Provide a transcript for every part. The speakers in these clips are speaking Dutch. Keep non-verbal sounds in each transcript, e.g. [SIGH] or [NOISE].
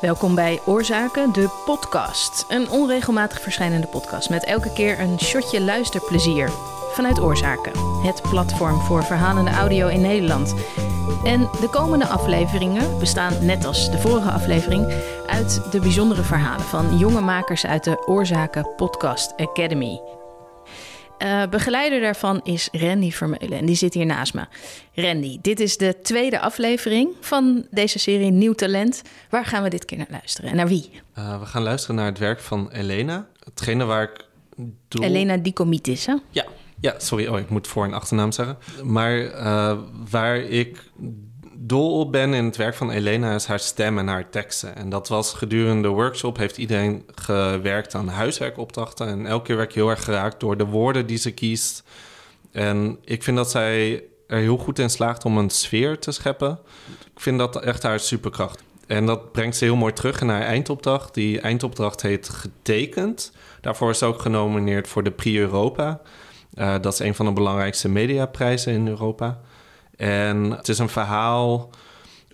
Welkom bij Oorzaken, de podcast. Een onregelmatig verschijnende podcast met elke keer een shotje luisterplezier. Vanuit Oorzaken, het platform voor verhalende audio in Nederland. En de komende afleveringen bestaan, net als de vorige aflevering, uit de bijzondere verhalen van jonge makers uit de Oorzaken Podcast Academy. Uh, begeleider daarvan is Randy Vermeulen en die zit hier naast me. Randy, dit is de tweede aflevering van deze serie Nieuw Talent. Waar gaan we dit keer naar luisteren en naar wie? Uh, we gaan luisteren naar het werk van Elena. Hetgene waar ik doel... Elena Dikomitis, hè? Ja, ja, sorry, oh, ik moet voor- en achternaam zeggen. Maar uh, waar ik dol op ben in het werk van Elena is haar stem en haar teksten. En dat was gedurende de workshop heeft iedereen gewerkt aan huiswerkopdrachten. En elke keer werd ik heel erg geraakt door de woorden die ze kiest. En ik vind dat zij er heel goed in slaagt om een sfeer te scheppen. Ik vind dat echt haar superkracht. En dat brengt ze heel mooi terug in haar eindopdracht. Die eindopdracht heet Getekend. Daarvoor is ze ook genomineerd voor de Prix Europa. Uh, dat is een van de belangrijkste mediaprijzen in Europa. En het is een verhaal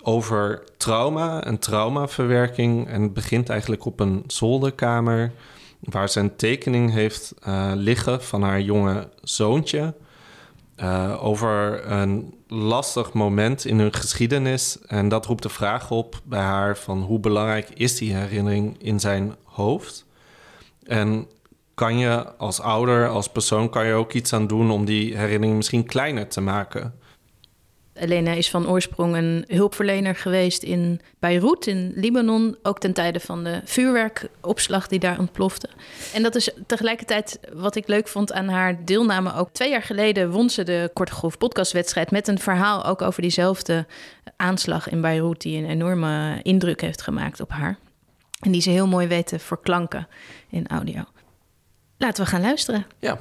over trauma en traumaverwerking. En het begint eigenlijk op een zolderkamer waar ze een tekening heeft uh, liggen van haar jonge zoontje. Uh, over een lastig moment in hun geschiedenis. En dat roept de vraag op bij haar van hoe belangrijk is die herinnering in zijn hoofd? En kan je als ouder, als persoon, kan je ook iets aan doen om die herinnering misschien kleiner te maken? Elena is van oorsprong een hulpverlener geweest in Beirut, in Libanon. Ook ten tijde van de vuurwerkopslag die daar ontplofte. En dat is tegelijkertijd wat ik leuk vond aan haar deelname. Ook twee jaar geleden won ze de Korte Golf podcastwedstrijd... met een verhaal ook over diezelfde aanslag in Beirut... die een enorme indruk heeft gemaakt op haar. En die ze heel mooi weet te verklanken in audio. Laten we gaan luisteren. Ja.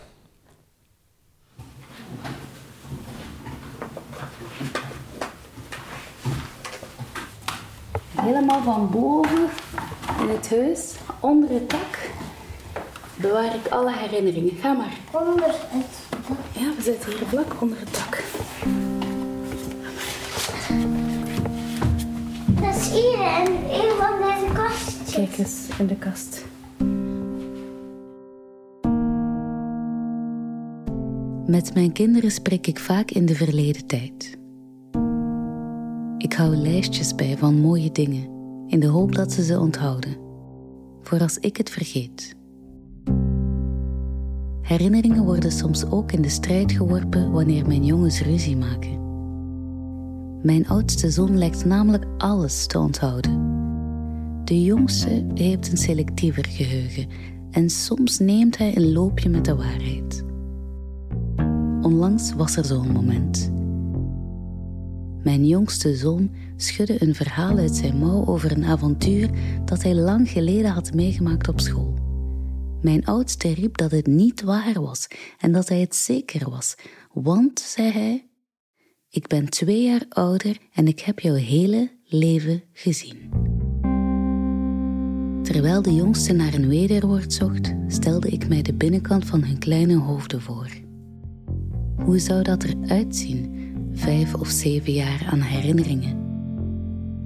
Helemaal van boven in het huis, onder het dak, bewaar ik alle herinneringen. Ga maar. Onder het dak? Ja, we zitten hier vlak onder het dak. Dat is hier in een van deze kastjes. Kijk eens in de kast. Met mijn kinderen spreek ik vaak in de verleden tijd. Ik hou lijstjes bij van mooie dingen, in de hoop dat ze ze onthouden, voor als ik het vergeet. Herinneringen worden soms ook in de strijd geworpen wanneer mijn jongens ruzie maken. Mijn oudste zoon lijkt namelijk alles te onthouden. De jongste heeft een selectiever geheugen en soms neemt hij een loopje met de waarheid. Onlangs was er zo'n moment. Mijn jongste zoon schudde een verhaal uit zijn mouw over een avontuur dat hij lang geleden had meegemaakt op school. Mijn oudste riep dat het niet waar was en dat hij het zeker was, want, zei hij, ik ben twee jaar ouder en ik heb jouw hele leven gezien. Terwijl de jongste naar een wederwoord zocht, stelde ik mij de binnenkant van hun kleine hoofden voor. Hoe zou dat eruit zien? Vijf of zeven jaar aan herinneringen?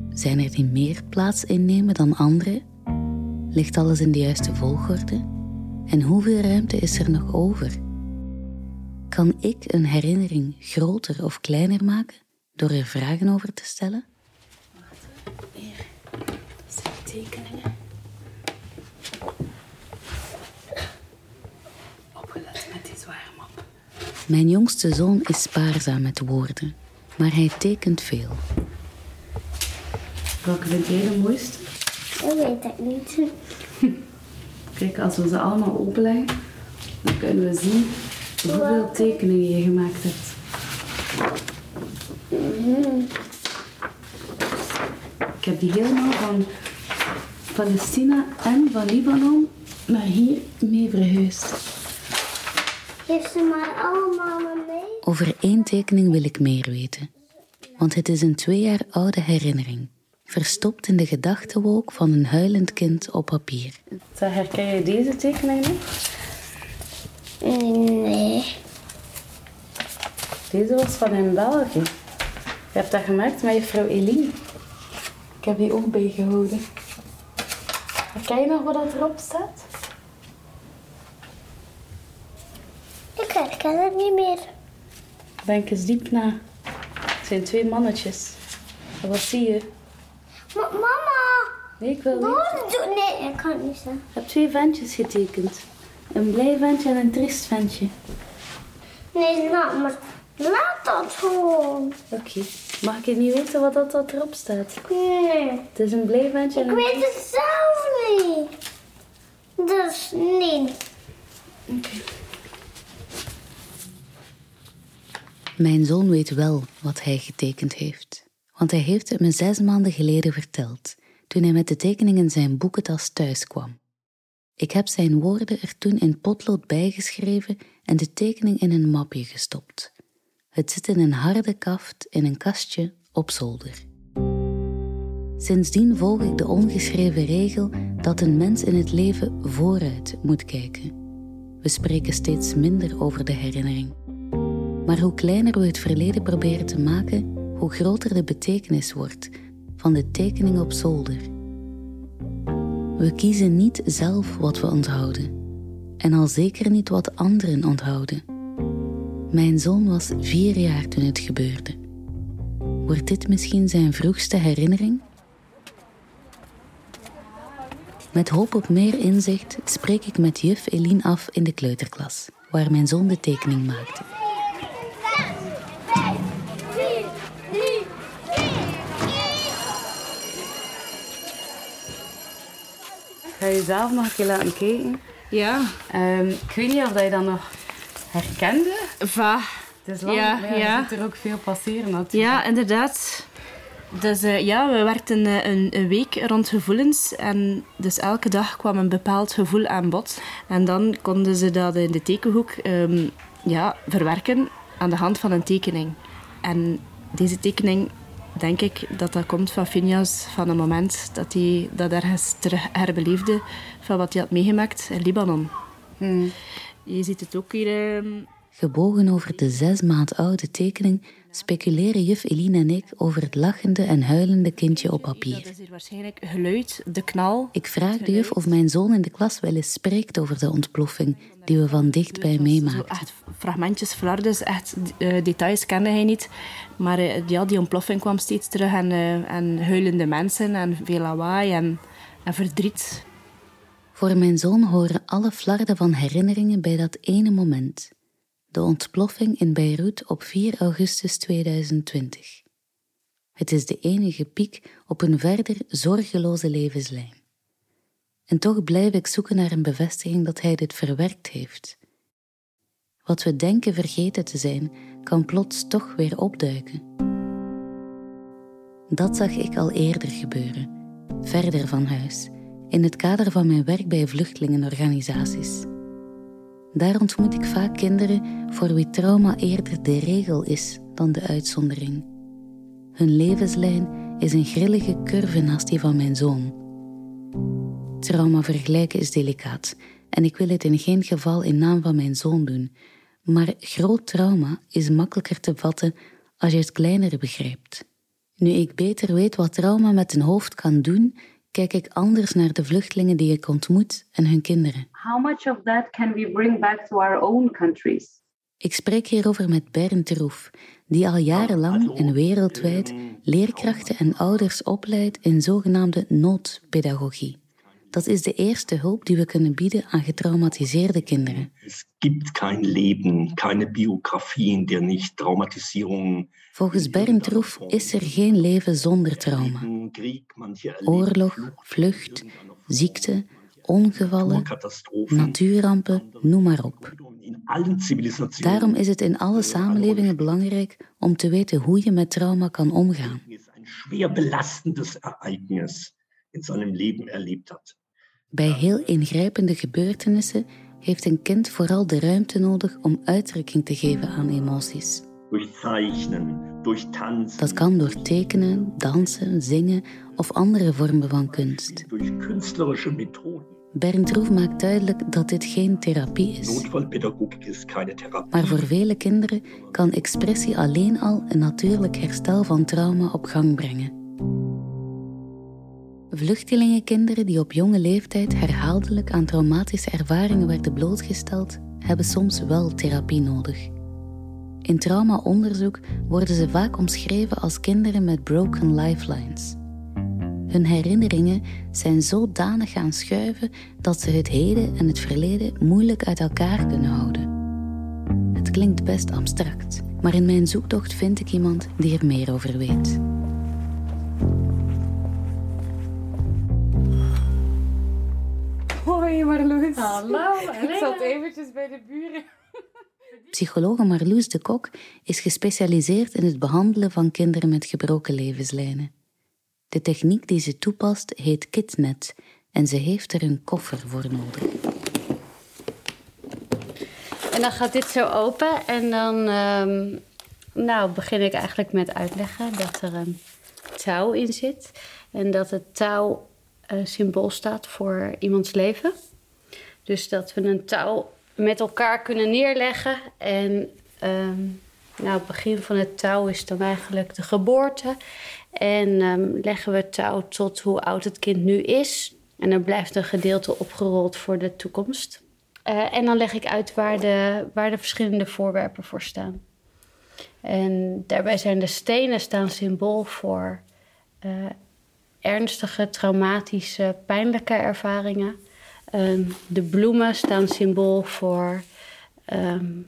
Zijn er die meer plaats innemen dan andere? Ligt alles in de juiste volgorde? En hoeveel ruimte is er nog over? Kan ik een herinnering groter of kleiner maken door er vragen over te stellen? Wacht, hier. Zijn tekeningen. Opgelet met die zware map. Mijn jongste zoon is spaarzaam met woorden, maar hij tekent veel. Welke vind jij de mooiste? Dat weet ik niet. [LAUGHS] Kijk, als we ze allemaal openleggen, dan kunnen we zien hoeveel tekeningen je gemaakt hebt. Ik heb die helemaal van Palestina en van Libanon naar hier mee verhuisd. Geef ze maar allemaal mee. Over één tekening wil ik meer weten, want het is een twee jaar oude herinnering, verstopt in de gedachtenwolk van een huilend kind op papier. Herken je deze tekening nog? Nee. Deze was van in België. Je hebt dat gemaakt met juffrouw Eline. Ik heb die ook bijgehouden. Herken je nog wat dat erop staat? Ik herken het niet meer. Denk eens diep na. Het zijn twee mannetjes. En wat zie je? Ma- mama! Nee, ik wil niet. Nee, ik kan het niet zeggen. Ik heb twee ventjes getekend. Een blij ventje en een triest ventje. Nee, laat maar. Laat dat gewoon. Oké. Mag ik niet weten wat dat, dat erop staat? Nee. Het is een blij ventje en Ik een weet het zelf niet. Dus nee. Mijn zoon weet wel wat hij getekend heeft, want hij heeft het me zes maanden geleden verteld, toen hij met de tekening in zijn boekentas thuis kwam. Ik heb zijn woorden er toen in potlood bijgeschreven en de tekening in een mapje gestopt. Het zit in een harde kaft in een kastje op zolder. Sindsdien volg ik de ongeschreven regel dat een mens in het leven vooruit moet kijken. We spreken steeds minder over de herinnering. Maar hoe kleiner we het verleden proberen te maken, hoe groter de betekenis wordt van de tekening op zolder. We kiezen niet zelf wat we onthouden, en al zeker niet wat anderen onthouden. Mijn zoon was vier jaar toen het gebeurde. Wordt dit misschien zijn vroegste herinnering? Met hoop op meer inzicht spreek ik met juf Eline af in de kleuterklas, waar mijn zoon de tekening maakte. Ga je zelf nog een keer laten kijken? Ja, Ehm, ik weet niet of je dat nog herkende. va. Het is lang, Ja, maar er ja. er ook veel passeren natuurlijk. Ja, inderdaad. Dus eh, ja, we werkten eh, een, een week rond gevoelens. En dus elke dag kwam een bepaald gevoel aan bod. En dan konden ze dat in de tekenhoek ehm, ja, verwerken aan de hand van een tekening. En deze tekening, denk ik dat dat komt van Phineas, van een moment dat hij dat ergens terug herbeleefde van wat hij had meegemaakt in Libanon. Hmm. Je ziet het ook hier... Gebogen over de zes maand oude tekening speculeren juf Eline en ik over het lachende en huilende kindje op Dat papier. is hier waarschijnlijk geluid, de knal. Ik vraag de juf of mijn zoon in de klas wel eens spreekt over de ontploffing die we van dichtbij meemaakten. echt fragmentjes flardes, echt eh, details kende hij niet. Maar eh, ja, die ontploffing kwam steeds terug en, eh, en huilende mensen en veel lawaai en, en verdriet. Voor mijn zoon horen alle flarden van herinneringen bij dat ene moment. De ontploffing in Beirut op 4 augustus 2020. Het is de enige piek op een verder zorgeloze levenslijn. En toch blijf ik zoeken naar een bevestiging dat hij dit verwerkt heeft. Wat we denken vergeten te zijn, kan plots toch weer opduiken. Dat zag ik al eerder gebeuren, verder van huis, in het kader van mijn werk bij vluchtelingenorganisaties. Daar ontmoet ik vaak kinderen voor wie trauma eerder de regel is dan de uitzondering. Hun levenslijn is een grillige curve naast die van mijn zoon. Trauma vergelijken is delicaat en ik wil het in geen geval in naam van mijn zoon doen, maar groot trauma is makkelijker te vatten als je het kleinere begrijpt. Nu ik beter weet wat trauma met een hoofd kan doen, kijk ik anders naar de vluchtelingen die ik ontmoet en hun kinderen. How much of that can we bring back to our own countries? Ik spreek hierover met Bernd Roef, die al jarenlang en wereldwijd leerkrachten en ouders opleidt in zogenaamde noodpedagogie. Dat is de eerste hulp die we kunnen bieden aan getraumatiseerde kinderen. Es gibt kein Leben, keine Biografie, in der nicht Volgens Bernd Roef is er geen leven zonder trauma. Oorlog, vlucht, ziekte, ongevallen, natuurrampen, noem maar op. Daarom is het in alle samenlevingen belangrijk om te weten hoe je met trauma kan omgaan. schwer belastendes Ereignis in seinem Leben erlebt hat. Bij heel ingrijpende gebeurtenissen heeft een kind vooral de ruimte nodig om uitdrukking te geven aan emoties. Durch Zeichnen, durch Tanzen, Dat kan door tekenen, dansen, zingen of andere vormen van kunst. durch künstlerische Methoden. Bernd Roef maakt duidelijk dat dit geen therapie is. Therapie. Maar voor vele kinderen kan expressie alleen al een natuurlijk herstel van trauma op gang brengen. Vluchtelingenkinderen die op jonge leeftijd herhaaldelijk aan traumatische ervaringen werden blootgesteld, hebben soms wel therapie nodig. In traumaonderzoek worden ze vaak omschreven als kinderen met broken lifelines. Hun herinneringen zijn zodanig gaan schuiven dat ze het heden en het verleden moeilijk uit elkaar kunnen houden. Het klinkt best abstract, maar in mijn zoektocht vind ik iemand die er meer over weet. Hoi Marloes. Hallo, Ik zat eventjes bij de buren. Psychologe Marloes de Kok is gespecialiseerd in het behandelen van kinderen met gebroken levenslijnen. De techniek die ze toepast heet KidNet en ze heeft er een koffer voor nodig. En dan gaat dit zo open en dan ehm, nou, begin ik eigenlijk met uitleggen dat er een touw in zit. En dat het touw uh, symbool staat voor iemands leven. Dus dat we een touw met elkaar kunnen neerleggen. En ehm, nou, het begin van het touw is dan eigenlijk de geboorte. En ehm, leggen we het touw tot hoe oud het kind nu is. En er blijft een gedeelte opgerold voor de toekomst. Uh, en dan leg ik uit waar de, waar de verschillende voorwerpen voor staan. En daarbij zijn de stenen staan symbool voor uh, ernstige, traumatische, pijnlijke ervaringen. Um, de bloemen staan symbool voor um,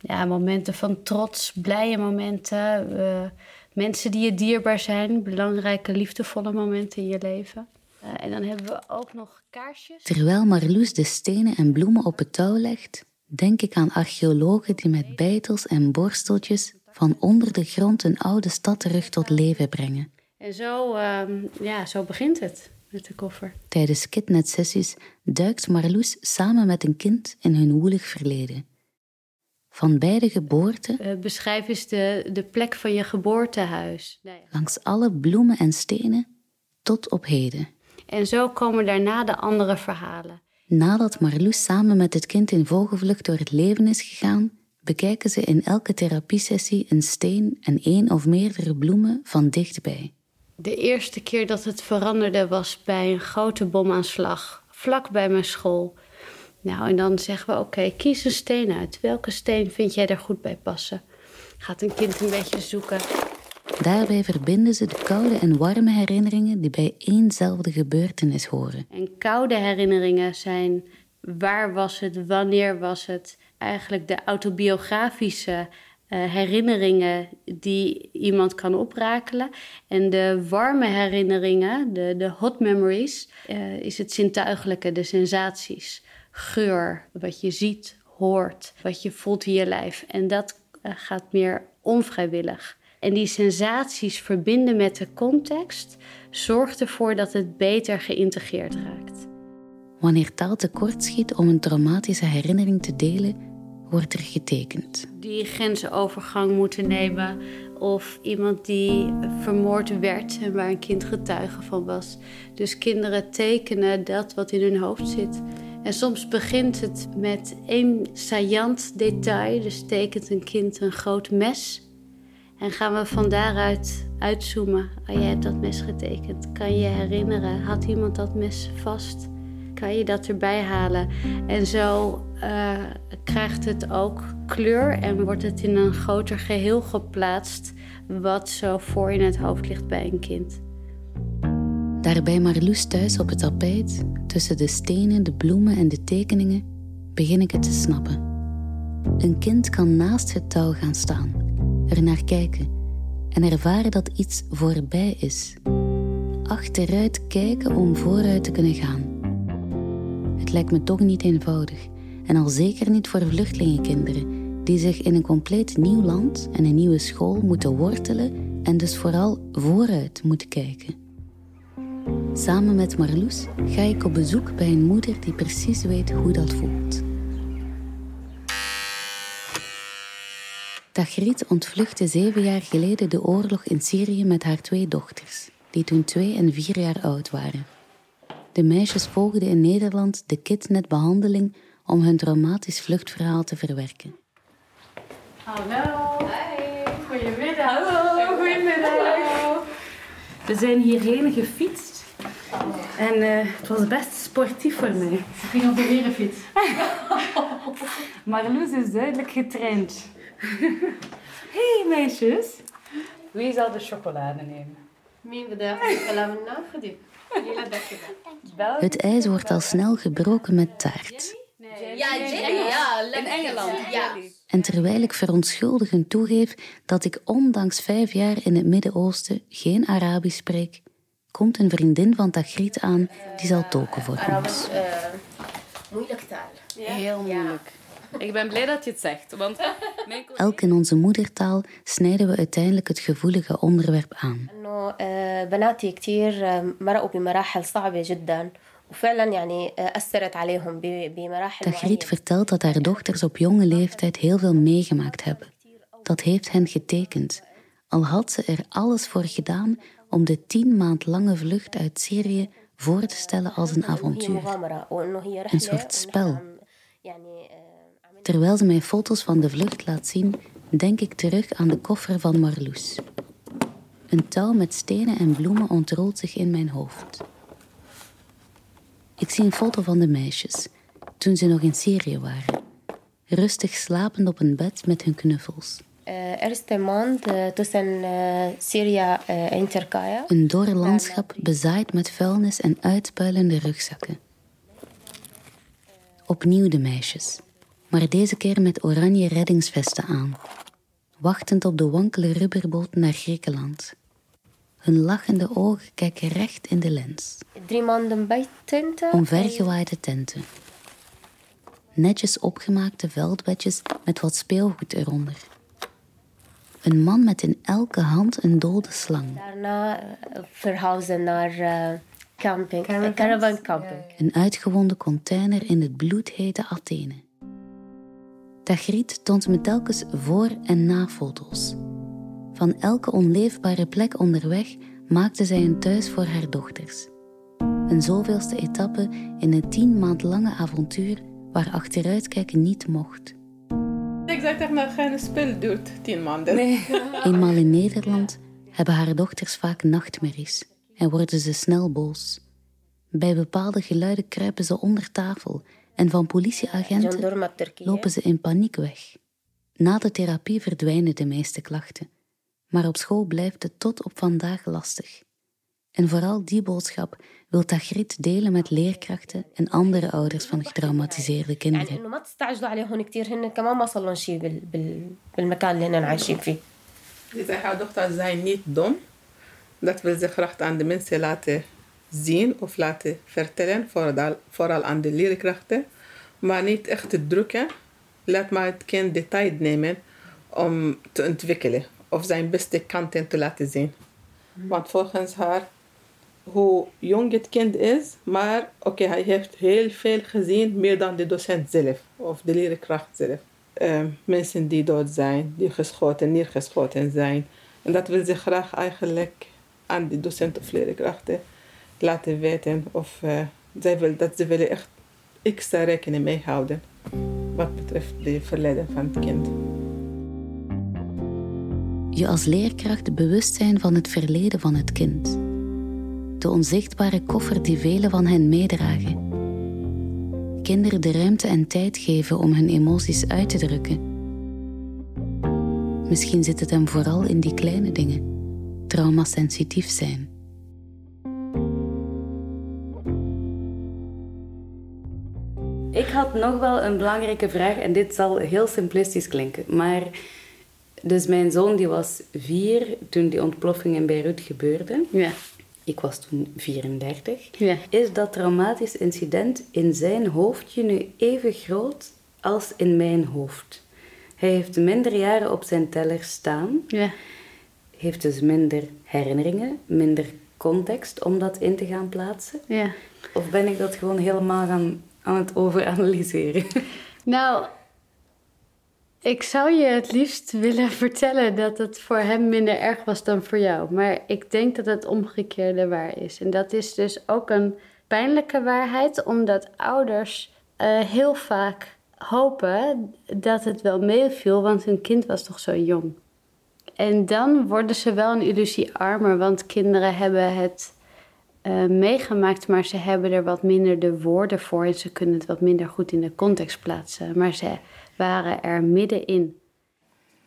ja, momenten van trots, blije momenten. Mensen die je dierbaar zijn, belangrijke, liefdevolle momenten in je leven. Uh, en dan hebben we ook nog kaarsjes. Terwijl Marloes de stenen en bloemen op het touw legt, denk ik aan archeologen die met beitels en borsteltjes van onder de grond een oude stad terug tot leven brengen. En zo, um, ja, zo begint het met de koffer. Tijdens Kidnet-sessies duikt Marloes samen met een kind in hun woelig verleden. Van bij de geboorte... Uh, beschrijf eens de, de plek van je geboortehuis. Nee. Langs alle bloemen en stenen tot op heden. En zo komen daarna de andere verhalen. Nadat Marloes samen met het kind in vogelvlucht door het leven is gegaan, bekijken ze in elke therapiesessie een steen en één of meerdere bloemen van dichtbij. De eerste keer dat het veranderde was bij een grote bomaanslag, vlak bij mijn school. Nou, en dan zeggen we: oké, okay, kies een steen uit. Welke steen vind jij er goed bij passen? Gaat een kind een beetje zoeken. Daarbij verbinden ze de koude en warme herinneringen die bij éénzelfde gebeurtenis horen. En koude herinneringen zijn waar was het, wanneer was het, eigenlijk de autobiografische herinneringen die iemand kan oprakelen. En de warme herinneringen, de, de hot memories, uh, is het zintuigelijke, de sensaties. Geur, wat je ziet, hoort, wat je voelt in je lijf. En dat uh, gaat meer onvrijwillig. En die sensaties verbinden met de context zorgt ervoor dat het beter geïntegreerd raakt. Wanneer taal tekortschiet om een traumatische herinnering te delen, wordt er getekend. Die grensovergang moeten nemen of iemand die vermoord werd en waar een kind getuige van was. Dus kinderen tekenen dat wat in hun hoofd zit. En soms begint het met één saillant detail. Dus tekent een kind een groot mes. En gaan we van daaruit uitzoomen. Oh, jij hebt dat mes getekend. Kan je je herinneren? Had iemand dat mes vast? Kan je dat erbij halen? En zo uh, krijgt het ook kleur en wordt het in een groter geheel geplaatst, wat zo voor in het hoofd ligt bij een kind. Daarbij Marloes thuis op het tapijt, tussen de stenen, de bloemen en de tekeningen, begin ik het te snappen. Een kind kan naast het touw gaan staan, er naar kijken en ervaren dat iets voorbij is. Achteruit kijken om vooruit te kunnen gaan. Het lijkt me toch niet eenvoudig en al zeker niet voor vluchtelingenkinderen die zich in een compleet nieuw land en een nieuwe school moeten wortelen en dus vooral vooruit moeten kijken. Samen met Marloes ga ik op bezoek bij een moeder die precies weet hoe dat voelt. Tagriet ontvluchtte zeven jaar geleden de oorlog in Syrië met haar twee dochters, die toen twee en vier jaar oud waren. De meisjes volgden in Nederland de kidnetbehandeling om hun traumatisch vluchtverhaal te verwerken. Hallo. Hey. Goedemiddag. Hallo. Goedemiddag. We zijn hierheen gefietst. En eh, het was best sportief voor mij. Ik ging op de herenfiets. [LAUGHS] Marloes is duidelijk getraind. [LAUGHS] hey meisjes. Wie zal de chocolade nemen? Mijn bedrijf, ik heb hem het ijs wordt al snel gebroken met taart. Ja, ja. In Engeland. En terwijl ik verontschuldigend toegeef dat ik ondanks vijf jaar in het Midden-Oosten geen Arabisch spreek, komt een vriendin van Tagrit aan die zal tolken voor ons. Eh, Moeilijke taal. Heel moeilijk. Ik ben blij dat je het zegt, want mijn Elk in onze moedertaal snijden we uiteindelijk het gevoelige onderwerp aan. انه آه، بناتي كتير آه، مرقوا بمراحل صعبه جدا وفعلا يعني آه، اثرت عليهم ب- بمراحل Tagriet vertelt dat haar dochters op jonge leeftijd heel veel meegemaakt hebben. Dat heeft hen getekend, al had ze er alles voor gedaan om de tien maand lange vlucht uit Syrië voor te stellen als een وهي avontuur. مغامره وانه هي Een رحله soort ونحن spel. Terwijl ze mij foto's van de vlucht laat zien, denk ik terug aan de koffer van Marloes. Een touw met stenen en bloemen ontrolt zich in mijn hoofd. Ik zie een foto van de meisjes, toen ze nog in Syrië waren. Rustig slapend op een bed met hun knuffels. Eh, uh, eerste maand tussen eh, uh, Syrië eh, en Turkije. Een dorre landschap bezaaid met vuilnis en uitpuilende rugzakken. Opnieuw de meisjes maar deze keer met oranje reddingsvesten aan, wachtend op de wankele rubberboot naar Griekenland. Hun lachende ogen kijken recht in de lens. Drie maanden bij tenten. Omvergewaaide tenten. Netjes opgemaakte veldbedjes met wat speelgoed eronder. Een man met in elke hand een dode slang. Daarna eh, verhuizen naar uh, camping, caravan eh, camping. Een uitgewonden container in het bloedhete Athene. Tagriet toont me telkens voor- en na-foto's. Van elke onleefbare plek onderweg maakte zij een thuis voor haar dochters. Een zoveelste etappe in een tien maand lange avontuur waar achteruitkijken niet mocht. Ik zeg tegen me, geen spel duurt tien maanden. [LAUGHS] Eenmaal in Nederland hebben haar dochters vaak nachtmerries en worden ze snel boos. Bij bepaalde geluiden kruipen ze onder tafel en van politieagenten lopen ze in paniek weg. Na de therapie verdwijnen de meeste klachten, maar op school blijft het tot op vandaag lastig. En vooral die boodschap wil Tagrit delen met leerkrachten en andere ouders van getraumatiseerde kinderen. Deze haar dochter zijn niet dom. Dat wil ze graag aan de mensen laten zien of laten vertellen, vooral, vooral aan de leerkrachten. Maar niet echt drukken. Laat maar het kind de tijd nemen om te ontwikkelen of zijn beste kanten te laten zien. Want volgens haar, hoe jong het kind is, maar oké, hij heeft heel veel gezien, meer dan de docent zelf of de leerkracht zelf. Eh, mensen die dood zijn, die geschoten, neergeschoten zijn. En dat wil ze graag eigenlijk aan de docent of leerkrachten laten weten. Of eh, zij wil, dat ze willen echt extra rekening mee houden wat betreft de verleden van het kind. Je als leerkracht bewust zijn van het verleden van het kind. De onzichtbare koffer die velen van hen meedragen. Kinderen de ruimte en tijd geven om hun emoties uit te drukken. Misschien zit het hem vooral in die kleine dingen. Traumasensitief zijn. Nog wel een belangrijke vraag en dit zal heel simplistisch klinken. Maar dus mijn zoon die was vier toen die ontploffing in Beirut gebeurde. Ja. Ik was toen 34. Ja. Is dat traumatisch incident in zijn hoofdje nu even groot als in mijn hoofd? Hij heeft minder jaren op zijn teller staan. Ja. Heeft dus minder herinneringen, minder context om dat in te gaan plaatsen. Ja. Of ben ik dat gewoon helemaal gaan, aan het overanalyseren? [LAUGHS] Nou, ik zou je het liefst willen vertellen dat het voor hem minder erg was dan voor jou. Maar ik denk dat het omgekeerde waar is. En dat is dus ook een pijnlijke waarheid, omdat ouders eh, heel vaak hopen dat het wel meeviel, want hun kind was toch zo jong. En dan worden ze wel een illusie armer, want kinderen hebben het eh, meegemaakt, maar ze hebben er wat minder de woorden voor en ze kunnen het wat minder goed in de context plaatsen. Maar ze waren er middenin.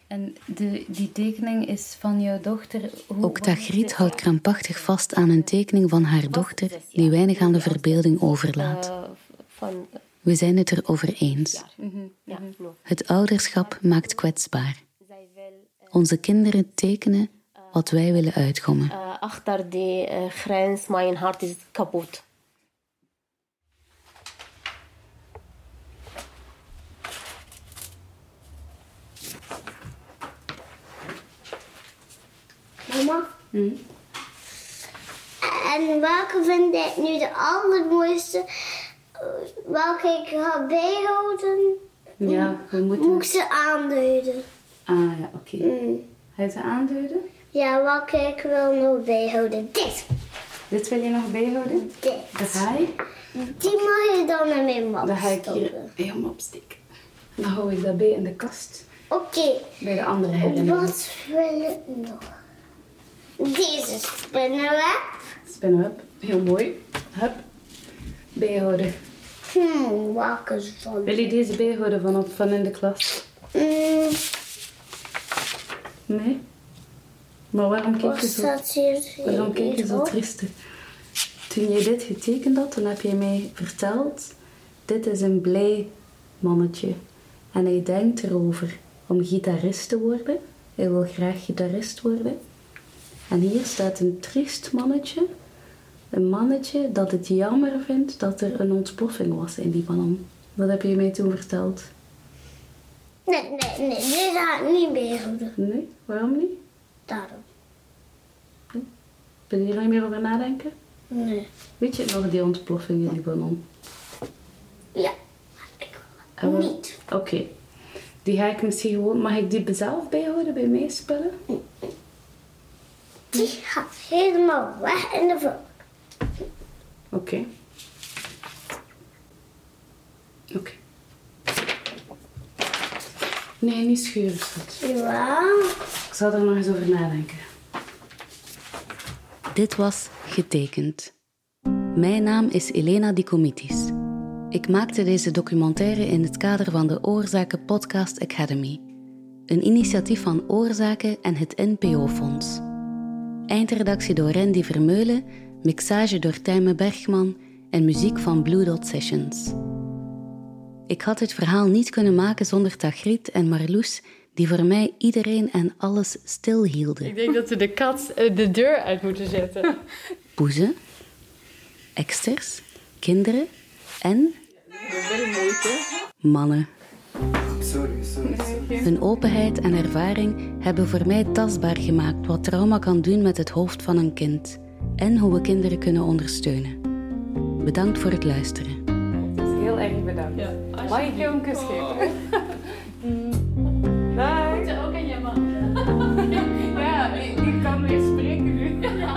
En de, die tekening is van jouw dochter. Ook Tagriet houdt krampachtig vast aan een tekening van haar dochter die weinig aan de verbeelding overlaat. We zijn het erover eens. Het ouderschap maakt kwetsbaar. Onze kinderen tekenen wat wij willen uitgommen. Achter die uh, grens, mijn hart is kapot. Mama? Mm. En welke vind ik nu de allermooiste? Welke ik ga bijhouden? Ja, we moeten... Moet ik ze aanduiden? Ah ja, oké. Okay. Mm. Ga je ze aanduiden? Ja, welke ik wil nog bijhouden. Dit. Dit wil je nog bijhouden? Dit. Dat je? Die mag je dan in mijn map Dan ga ik hier helemaal opsteken. Dan hou ik dat bij in de kast. Oké. Okay. Bij de andere herinneringen. Wat wil ik nog? Deze spinnenweb. Spinnenweb, heel mooi. Hup. Bijhouden. Hmm, welke zon? Wil je deze bijhouden van, van in de klas? Mm. Nee? Maar waarom kijk je zo, waarom kijk je zo triestig? Toen je dit getekend had, toen heb je mij verteld... Dit is een blij mannetje. En hij denkt erover om gitarist te worden. Hij wil graag gitarist worden. En hier staat een triest mannetje. Een mannetje dat het jammer vindt dat er een ontploffing was in die ballon. Wat heb je mij toen verteld? Nee, nee, nee. Dit ik niet bijhouden. Nee? Waarom niet? Daarom. Nee? Ben je niet meer over nadenken? Nee. Weet je nog die ontploffing in die ballon? Ja. Ik wil het niet. Oké. Okay. Die ga ik misschien gewoon... Mag ik die zelf bijhouden bij meespellen? Die gaat helemaal weg in de vlog. Oké. Okay. Oké. Okay. Nee, niet schuren, schat. Ja. Ik zal er nog eens over nadenken. Dit was Getekend. Mijn naam is Elena Dikomitis. Ik maakte deze documentaire in het kader van de Oorzaken Podcast Academy. Een initiatief van Oorzaken en het NPO-fonds. Eindredactie door Randy Vermeulen, mixage door Tijme Bergman en muziek van Blue Dot Sessions. Ik had het verhaal niet kunnen maken zonder Tagriet en Marloes, die voor mij iedereen en alles stilhielden. Ik denk dat we de kat de deur uit moeten zetten. [LAUGHS] Poezen, eksters, kinderen en... Mannen. Sorry, sorry, sorry. Hun openheid en ervaring hebben voor mij tastbaar gemaakt wat trauma kan doen met het hoofd van een kind en hoe we kinderen kunnen ondersteunen. Bedankt voor het luisteren. Heel erg bedankt. Ja, Mag ik jou een kus geven? Dag. Moet ook aan je man. [LAUGHS] ja, ik kan weer spreken nu. [LAUGHS]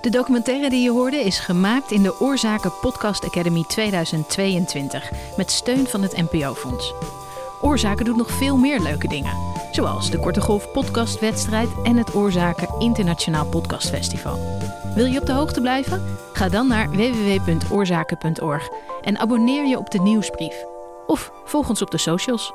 De documentaire die je hoorde is gemaakt in de Oorzaken Podcast Academy 2022 met steun van het NPO-fonds. Oorzaken doet nog veel meer leuke dingen, zoals de Korte Golf Podcastwedstrijd en het Oorzaken Internationaal Podcastfestival. Wil je op de hoogte blijven? Ga dan naar www.oorzaken.org en abonneer je op de nieuwsbrief. Of volg ons op de socials.